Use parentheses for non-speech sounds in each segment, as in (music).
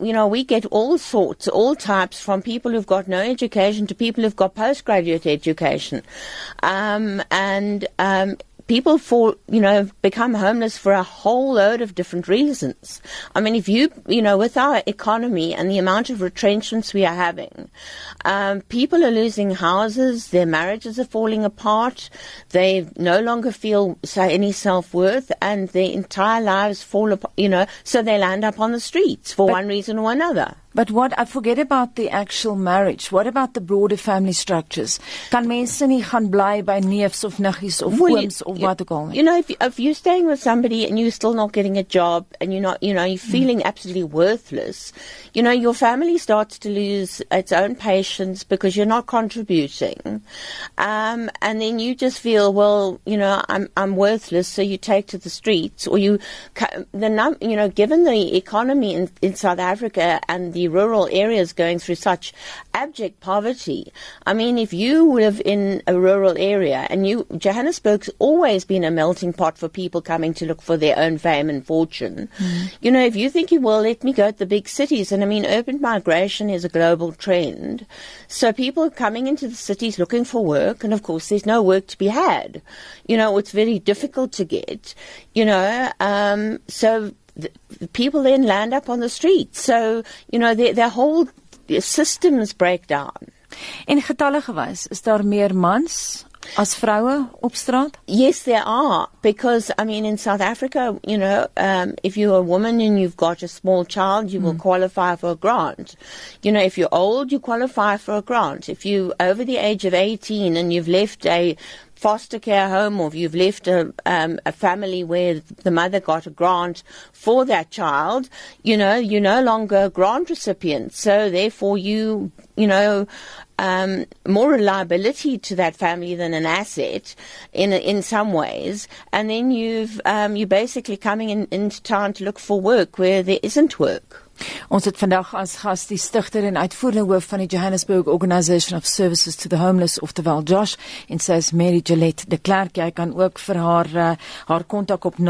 you know, we get all sorts, all types from people who've got no education to people who've got postgraduate education. Um, and, um, people fall, you know, become homeless for a whole load of different reasons. I mean, if you, you know, with our economy and the amount of retrenchments we are having, um, people are losing houses, their marriages are falling apart, they no longer feel say, any self worth, and their entire lives fall apart, you know, so they land up on the streets for but, one reason or another. But what I forget about the actual marriage. What about the broader family structures? Kan mense nie gaan bly by neefs of niggies of well, ooms of wat ook al? You know, if, if you're staying with somebody and you're still not getting a job and you're not, you know, you're feeling mm. absolutely worthless, you know, your family starts to lose its own patience because you're not contributing. Um, and then you just feel, well, you know, I'm, I'm worthless, so you take to the streets or you, the, num, you know, given the economy in, in South Africa and the rural areas going through such abject poverty. I mean, if you live in a rural area and you, Johannesburg's always been a melting pot for people coming to look for their own fame and fortune. Mm. You know, if you think, you well, let me go to the big cities, and I mean, urban migration is a global trend. So people are coming into the cities looking for work, and of course, there's no work to be had. You know, it's very difficult to get, you know, um, so the, people then land up on the streets. So, you know, their, their whole systems break down. In getalle gewys, is daar meer mans as vroue op straat? Yes, there are because I mean in South Africa, you know, um, if you're a woman and you've got a small child, you mm. will hmm. qualify for a grant. You know, if you're old, you qualify for a grant. If you're over the age of 18 and you've left a foster care home or if you've left a, um, a family where the mother got a grant for that child, you know, you're no longer a grant recipient. So therefore you, you know, um, more reliability to that family than an asset in in some ways. And then you've um, you're basically coming in, into town to look for work where there isn't work. Ons het vandag as gas die stigter en uitvoerende hoof van die Johannesburg Organisation of Services to the Homeless of the Val Josh en is Mary Gillette de Klerk. Jy kan ook vir haar uh, haar kontak op 0118860025.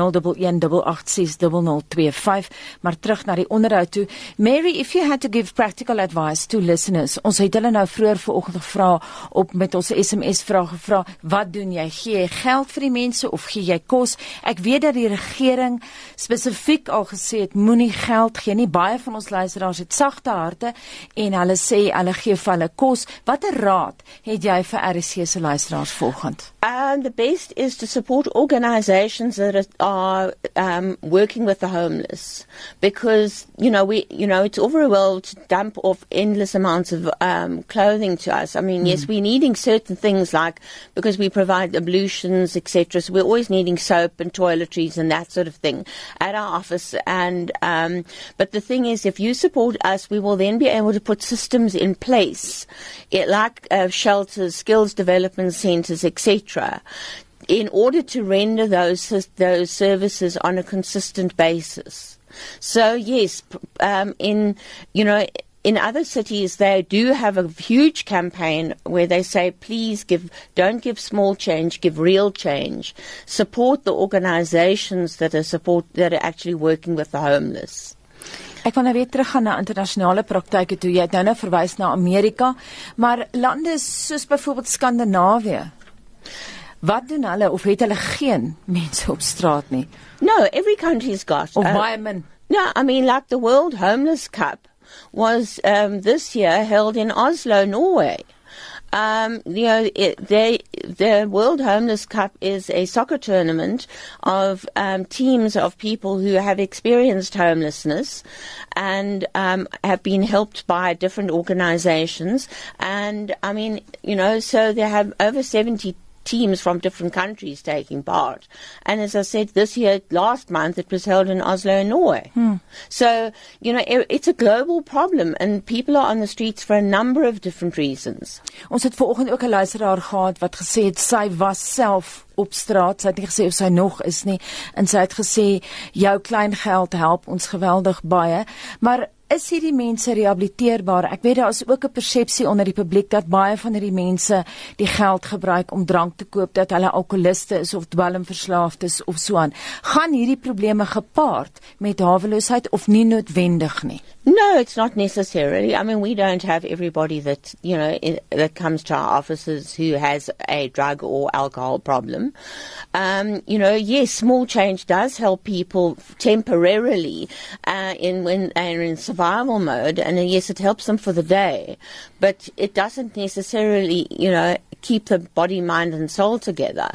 Maar terug na die onderhoud toe. Mary, if you had to give practical advice to listeners. Ons het hulle nou vroeër vanoggend gevra op met ons SMS vrae gevra, wat doen jy? Gee jy geld vir die mense of gee jy kos? Ek weet dat die regering spesifiek al gesê het moenie geld gee nie. Baie van ons luisteraars het sagte harte en hulle sê hulle gee vir hulle kos. Watter raad het jy vir RC se luisteraars volgens? And the best is to support organizations that are um, working with the homeless because you know we you know it's well to dump off endless amounts of um, clothing to us. I mean, mm. yes, we're needing certain things like because we provide ablutions, etc. So we're always needing soap and toiletries and that sort of thing at our office. And um, but the thing is, if you support us, we will then be able to put systems in place, it, like uh, shelters, skills development centres, etc., in order to render those those services on a consistent basis. So yes, um, in you know in other cities, they do have a huge campaign where they say, please give, don't give small change, give real change. Support the organizations that are support, that are actually working with the homeless. Ek wil nou weer teruggaan na internasionale praktyke toe. Jy het nou nou verwys na Amerika, maar lande soos byvoorbeeld Skandinawië. Wat doen hulle of het hulle geen mense op straat nie? No, every country's got. Of uh, baie min. No, I mean like the World Homeless Cup was um, this year held in Oslo, Norway. Um, you know, it, they, the World Homeless Cup is a soccer tournament of um, teams of people who have experienced homelessness and um, have been helped by different organizations. And I mean, you know, so they have over 70 teams from different countries taking part. And as I said, this year, last month, it was held in Oslo, Norway. Hmm. So, you know, it, it's a global problem and people are on the streets for a number of different reasons. Ons het vanoggend ook 'n luisteraar gehad wat gesê het sy was self op straat. Sy het nie gesê of sy nog is nie en sy het gesê jou klein geld help ons geweldig baie. Maar is hierdie mense rehabiliteerbaar? Ek weet daar is ook 'n persepsie onder die publiek dat baie van hierdie mense die geld gebruik om drank te koop, dat hulle alkoholiste is of dwelmverslaafdes of so aan. Gaan hierdie probleme gepaard met haweloosheid of nie noodwendig nie? No, it's not necessarily. I mean, we don't have everybody that, you know, in, that comes to our offices who has a drug or alcohol problem. Um, you know, yes, small change does help people temporarily uh, in when they're in survival mode, and yes, it helps them for the day, but it doesn't necessarily, you know, keep the body, mind, and soul together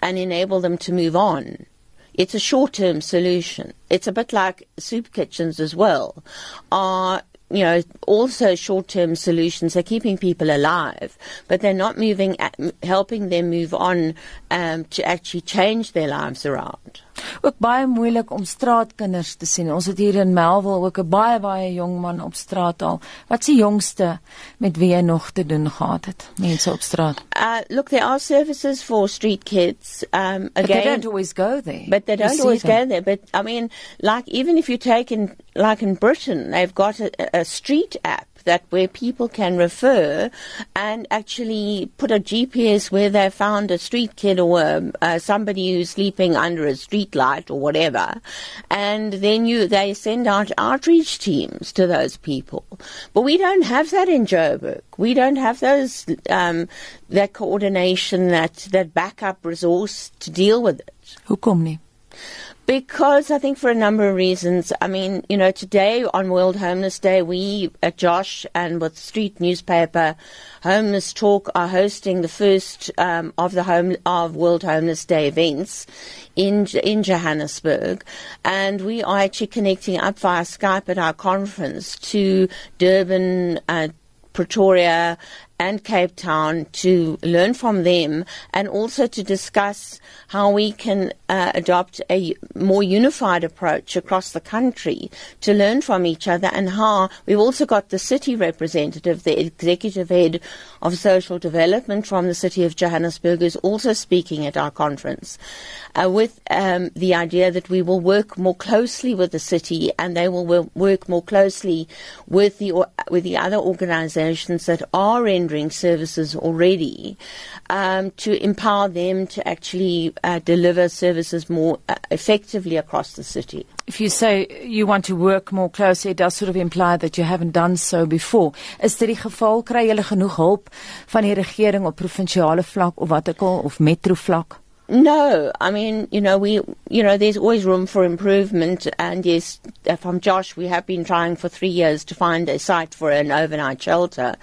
and enable them to move on. It's a short-term solution. It's a bit like soup kitchens as well. Are you know, also short-term solutions They're keeping people alive, but they're not moving, helping them move on um, to actually change their lives around. Ook baie moeilik om straatkinders te sien. Ons het hier in Melville ook 'n baie baie jong man op straat al. Wat die jongste met wie jy nog te doen gehad het? Mense op straat. Uh look, there are services for street kids. Um again, but they don't always go there. But they don't always them. go there, but I mean, like even if you take in like in Britain, they've got a, a street app that where people can refer and actually put a GPS where they found a street kid or um, uh, somebody who's sleeping under a street light or whatever, and then you they send out outreach teams to those people. But we don't have that in Joburg. We don't have those um, that coordination, that that backup resource to deal with it. Hoekom nie? Because I think for a number of reasons. I mean, you know, today on World Homeless Day, we at JOSH and with Street Newspaper, Homeless Talk are hosting the first um, of the home of World Homeless Day events in in Johannesburg, and we are actually connecting up via Skype at our conference to Durban. Uh, Pretoria and Cape Town to learn from them and also to discuss how we can uh, adopt a more unified approach across the country to learn from each other and how we've also got the city representative, the executive head of social development from the city of Johannesburg is also speaking at our conference uh, with um, the idea that we will work more closely with the city and they will work more closely with the, with the other organizations that are in rendering services already um, to empower them to actually uh, deliver services more uh, effectively across the city. If you say you want to work more closely, it does sort of imply that you haven't done so before. Is dit die geval kry julle genoeg hulp van die regering op provinsiale vlak of wat ek al of metro vlak? No, I mean, you know, we, you know, there's always room for improvement. And yes, uh, from JOSH, we have been trying for three years to find a site for an overnight shelter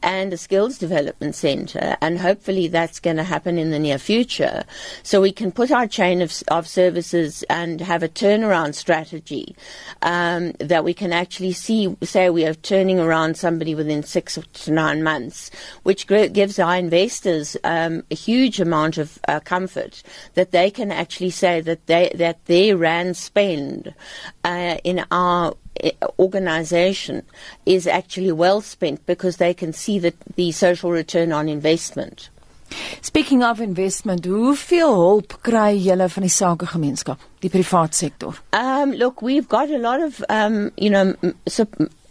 and a skills development centre. And hopefully that's going to happen in the near future. So we can put our chain of, of services and have a turnaround strategy um, that we can actually see, say we are turning around somebody within six to nine months, which gives our investors um, a huge amount of uh, comfort that they can actually say that they that their rand spend uh, in our uh, organization is actually well spent because they can see that the social return on investment. Speaking of investment, hoeveel hulp kry julle van die sakegemeenskap, die privaat sektor? Um look, we've got a lot of um you know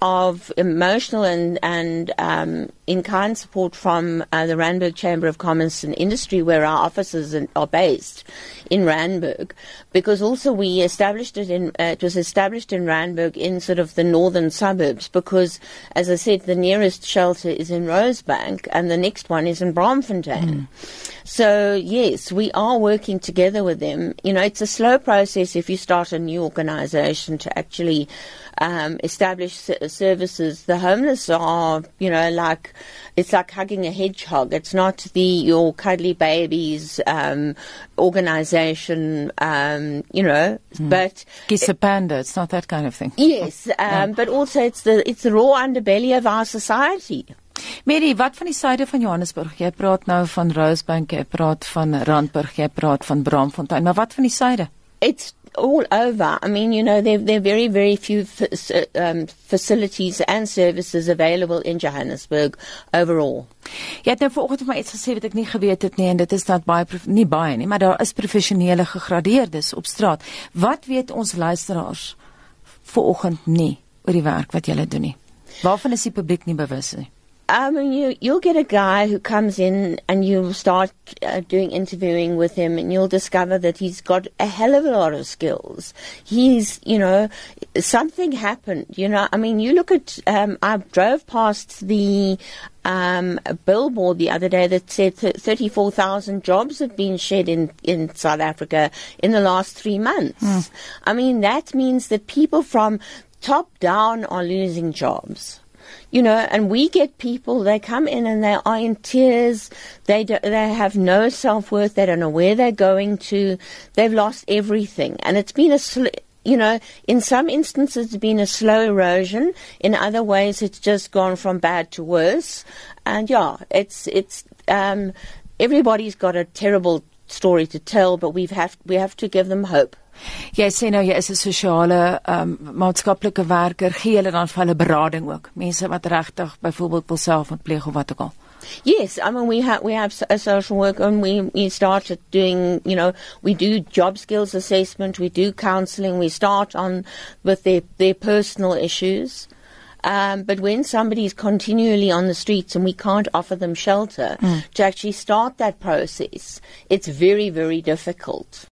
of emotional and and um, in kind support from uh, the Randburg Chamber of Commerce and Industry, where our offices are based in Randburg, because also we established it in uh, it was established in Randburg in sort of the northern suburbs, because as I said, the nearest shelter is in Rosebank and the next one is in Braamfontein. Mm. So yes, we are working together with them. You know, it's a slow process if you start a new organisation to actually um, establish services. The homeless are, you know, like it's like hugging a hedgehog. It's not the your cuddly babies um, organization, um, you know, mm. but kiss a panda. It's not that kind of thing. Yes, (laughs) um, yeah. but also it's the it's the raw underbelly of our society. Mary, wat van die suide van Johannesburg? Jy praat nou van Rosebank, jy praat van Randburg, jy praat van Braamfontein, maar wat van die suide? It's all over. I mean, you know, there, there are very, very few um, facilities and services available in Johannesburg overall. Jy het nou vanoggend vir my iets gesê wat ek nie geweet het nie en dit is dat baie nie baie nie, maar daar is professionele gegradeerdes op straat. Wat weet ons luisteraars vanoggend nie oor die werk wat julle doen nie. Waarvan is die publiek nie bewus nie? I mean, you you'll get a guy who comes in and you'll start uh, doing interviewing with him, and you'll discover that he's got a hell of a lot of skills. He's, you know, something happened. You know, I mean, you look at. Um, I drove past the um, billboard the other day that said th- 34,000 jobs have been shed in, in South Africa in the last three months. Mm. I mean, that means that people from top down are losing jobs you know, and we get people, they come in and they are in tears. They, do, they have no self worth. They don't know where they're going to. They've lost everything. And it's been a, sl- you know, in some instances it's been a slow erosion. In other ways it's just gone from bad to worse. And yeah, it's, it's, um, everybody's got a terrible story to tell, but we've have, we have to give them hope. Jy sê nou jy is 'n sosiale um, maatskaplike werker, gee hulle dan vir hulle berading ook. Mense wat regtig byvoorbeeld wil selfmoord pleeg of wat ook al. Yes, I mean we have we have a social work and we we started doing you know we do job skills assessment, we do counselling, we start on with their their personal issues. Um, but when somebody is continually on the streets and we can't offer them shelter, mm. to actually start that process, it's very, very difficult.